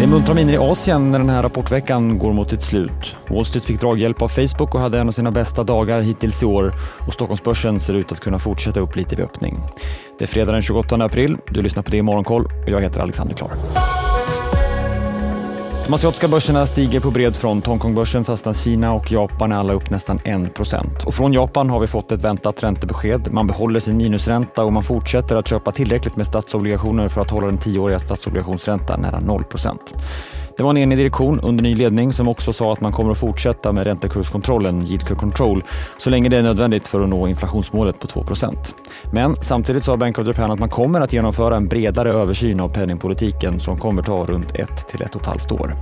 Det är muntra miner i Asien när den här rapportveckan går mot sitt slut. Wall Street fick draghjälp av Facebook och hade en av sina bästa dagar hittills i år och Stockholmsbörsen ser ut att kunna fortsätta upp lite vid öppning. Det är fredag den 28 april. Du lyssnar på det i Morgonkoll och jag heter Alexander Klar. De asiatiska börserna stiger på bred front. Hongkongbörsen, Fastlandskina och Japan är alla upp nästan 1% Och Från Japan har vi fått ett väntat räntebesked. Man behåller sin minusränta och man fortsätter att köpa tillräckligt med statsobligationer för att hålla den tioåriga statsobligationsräntan nära 0 det var en enig direktion under ny ledning som också sa att man kommer att fortsätta med räntekurskontrollen, yield curve control, så länge det är nödvändigt för att nå inflationsmålet på 2% Men samtidigt sa Bank of Japan att man kommer att genomföra en bredare översyn av penningpolitiken som kommer ta runt ett till ett och ett halvt år.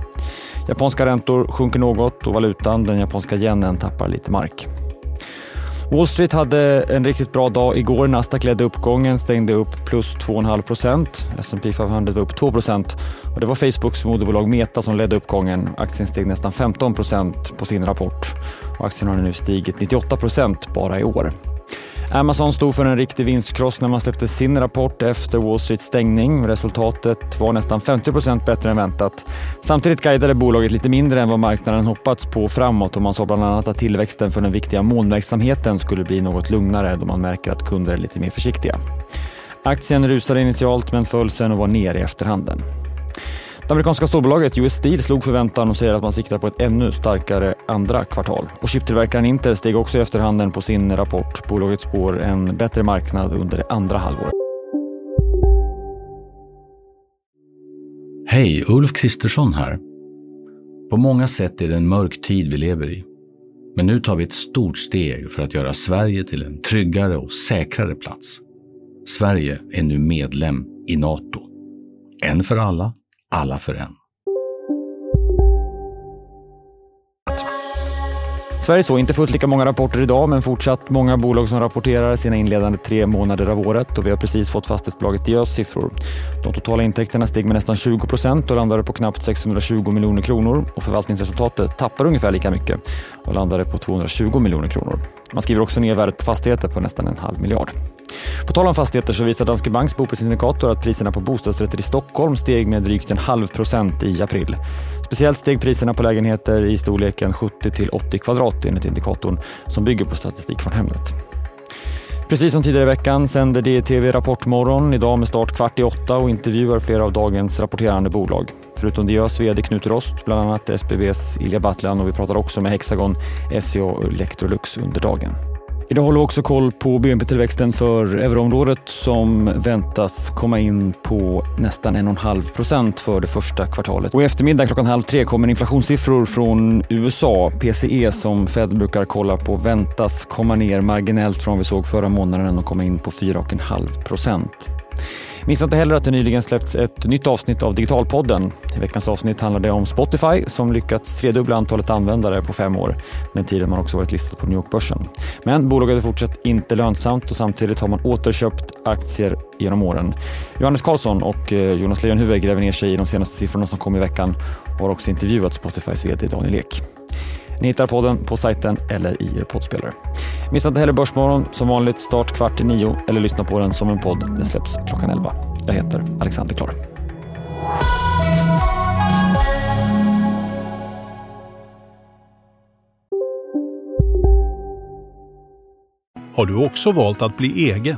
Japanska räntor sjunker något och valutan, den japanska yenen, tappar lite mark. Wall Street hade en riktigt bra dag igår. Nasdaq ledde uppgången, stängde upp plus 2,5 procent. S&P 500 var upp 2 procent. Och det var Facebooks moderbolag Meta som ledde uppgången. Aktien steg nästan 15 procent på sin rapport. Och aktien har nu stigit 98 procent bara i år. Amazon stod för en riktig vinstkross när man släppte sin rapport efter Wall Streets stängning. Resultatet var nästan 50% bättre än väntat. Samtidigt guidade bolaget lite mindre än vad marknaden hoppats på framåt och man sa bland annat att tillväxten för den viktiga molnverksamheten skulle bli något lugnare då man märker att kunder är lite mer försiktiga. Aktien rusade initialt men föll sen och var ner i efterhanden. Det amerikanska storbolaget US Steel slog förväntan och säger att man siktar på ett ännu starkare andra kvartal. Och chiptillverkaren Intel steg också i efterhanden på sin rapport. Bolaget spår en bättre marknad under det andra halvåret. Hej, Ulf Kristersson här. På många sätt är det en mörk tid vi lever i. Men nu tar vi ett stort steg för att göra Sverige till en tryggare och säkrare plats. Sverige är nu medlem i Nato. En för alla, alla för en. Sverige såg inte fullt lika många rapporter idag, men fortsatt många bolag som rapporterar sina inledande tre månader av året och vi har precis fått fastighetsbolaget Diös siffror. De totala intäkterna steg med nästan 20 procent och landade på knappt 620 miljoner kronor och förvaltningsresultatet tappar ungefär lika mycket och landade på 220 miljoner kronor. Man skriver också ner värdet på fastigheter på nästan en halv miljard. På tal om fastigheter så visar Danske Banks boprisindikator att priserna på bostadsrätter i Stockholm steg med drygt en halv procent i april. Speciellt steg priserna på lägenheter i storleken 70 till 80 kvadrat enligt indikatorn som bygger på statistik från Hemnet. Precis som tidigare i veckan sänder DTV Rapportmorgon idag med start kvart i åtta och intervjuar flera av dagens rapporterande bolag. Förutom det görs vd Knut Rost, bland annat SBBs Ilja Battlan och vi pratar också med Hexagon, SCA och Electrolux under dagen. Idag håller vi också koll på BNP-tillväxten för euroområdet som väntas komma in på nästan 1,5 procent för det första kvartalet. Och i eftermiddag klockan halv tre kommer inflationssiffror från USA. PCE som Fed brukar kolla på väntas komma ner marginellt från vi såg förra månaden och komma in på 4,5 procent. Missa inte heller att det nyligen släppts ett nytt avsnitt av Digitalpodden. I veckans avsnitt handlar det om Spotify som lyckats tredubbla antalet användare på fem år. Den tiden man också varit listad på New York-börsen. Men bolaget är fortsatt inte lönsamt och samtidigt har man återköpt aktier genom åren. Johannes Karlsson och eh, Jonas Lejonhufvud gräver ner sig i de senaste siffrorna som kom i veckan och har också intervjuat Spotifys VD Daniel Ek. Ni hittar podden på sajten eller i er poddspelare. Missa inte heller Börsmorgon som vanligt start kvart i nio eller lyssna på den som en podd. Den släpps klockan elva. Jag heter Alexander Klar. Har du också valt att bli egen?